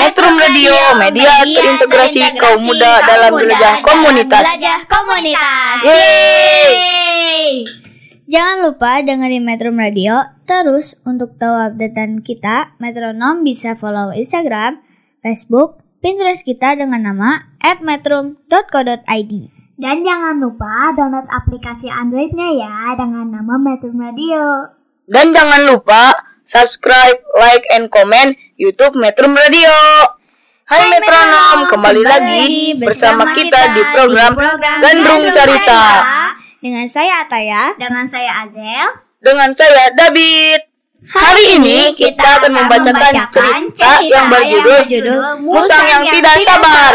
Metrum Radio, media terintegrasi kaum muda dalam jelajah komunitas. Jelajah komunitas. Yeay! Jangan lupa dengerin Metrum Radio. Terus untuk tahu updatean kita, Metronom bisa follow Instagram, Facebook, Pinterest kita dengan nama @metrum.co.id. Dan jangan lupa download aplikasi Androidnya ya dengan nama Metro Radio. Dan jangan lupa subscribe, like, and comment YouTube Metrum Radio. Hai metronom, kembali lagi bersama kita di program Gandrung Cerita Dengan saya Ataya. Dengan saya Azel. dengan saya David. Hari ini kita akan membacakan cerita yang berjudul Musang yang Tidak Sabar.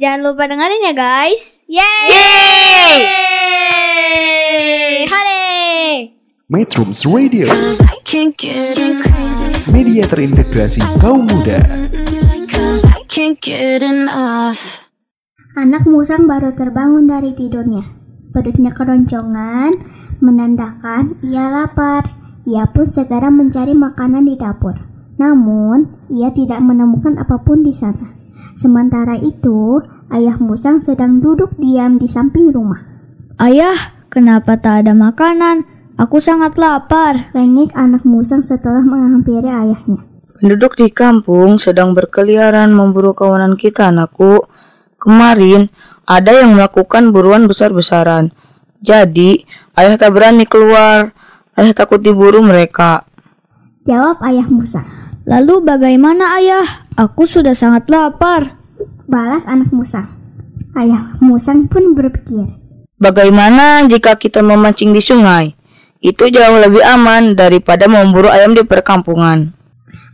Jangan lupa dengerin ya guys. Yeay! Yeay! Hore! Metrums Radio, media terintegrasi kaum muda. Anak musang baru terbangun dari tidurnya. Perutnya keroncongan, menandakan ia lapar. Ia pun segera mencari makanan di dapur. Namun, ia tidak menemukan apa pun di sana. Sementara itu, ayah musang sedang duduk diam di samping rumah. Ayah, kenapa tak ada makanan? Aku sangat lapar. Rengek anak musang setelah menghampiri ayahnya. Penduduk di kampung sedang berkeliaran memburu kawanan kita, anakku. Kemarin ada yang melakukan buruan besar-besaran. Jadi, ayah tak berani keluar. Ayah takut diburu mereka. Jawab ayah musang. Lalu bagaimana ayah? Aku sudah sangat lapar. Balas anak musang. Ayah musang pun berpikir. Bagaimana jika kita memancing di sungai? Itu jauh lebih aman daripada memburu ayam di perkampungan.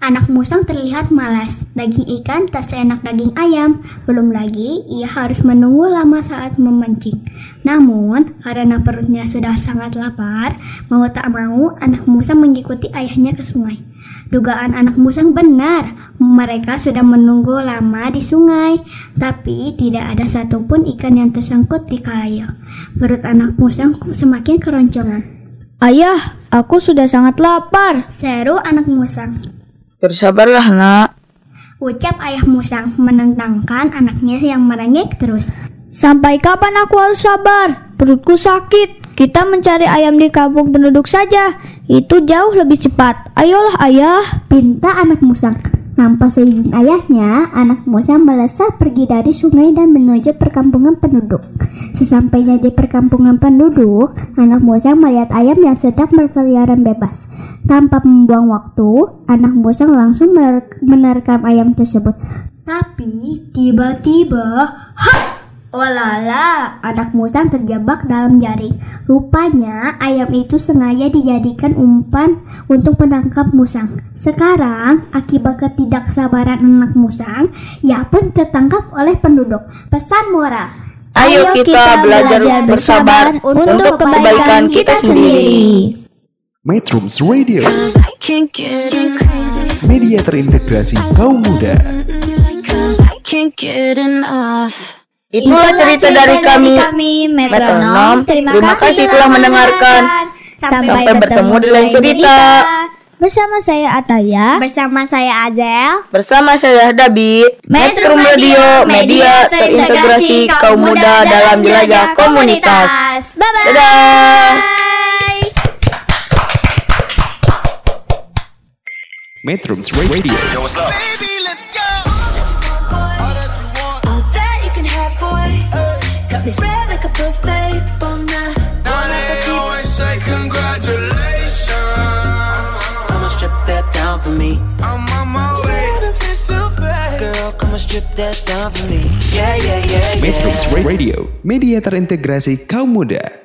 Anak musang terlihat malas. Daging ikan tak seenak daging ayam. Belum lagi, ia harus menunggu lama saat memancing. Namun, karena perutnya sudah sangat lapar, mau tak mau, anak musang mengikuti ayahnya ke sungai. Dugaan anak musang benar. Mereka sudah menunggu lama di sungai, tapi tidak ada satupun ikan yang tersangkut di kail. Perut anak musang semakin keroncongan. Ayah, aku sudah sangat lapar. Seru anak musang. Bersabarlah, nak. Ucap ayah musang menentangkan anaknya yang merengek terus. Sampai kapan aku harus sabar? Perutku sakit. Kita mencari ayam di kampung penduduk saja. Itu jauh lebih cepat. Ayolah ayah. Pinta anak musang. Tanpa seizin ayahnya, anak musang melesat pergi dari sungai dan menuju perkampungan penduduk. Sesampainya di perkampungan penduduk, anak musang melihat ayam yang sedang berkeliaran bebas. Tanpa membuang waktu, anak musang langsung mener- menerkam ayam tersebut. Tapi tiba-tiba, Walala, anak musang terjebak dalam jaring. Rupanya ayam itu sengaja dijadikan umpan untuk menangkap musang. Sekarang, akibat ketidaksabaran anak musang, ia pun tertangkap oleh penduduk. Pesan moral. Ayo kita belajar bersabar untuk kebaikan kita sendiri. Metrums Radio, Cause I can't get crazy. media terintegrasi kaum muda. Itulah cerita dari kami. Metronom. Terima kasih telah mendengarkan. Sampai bertemu di lain cerita. Bersama saya Ataya. Bersama saya Azel. Bersama saya David, Metrum Radio, media terintegrasi kaum muda dalam jelajah komunitas. Bye-bye. Dadah. Metrums Radio, Yo, what's up? Baby, let's go. Got me spread like a buffet, bona. Now they always say congratulations. Come and strip that down for me. I'm on my way. Girl, come and strip that down for me. Yeah, yeah, yeah, yeah. Metrums Radio, media terintegrasi kaum muda.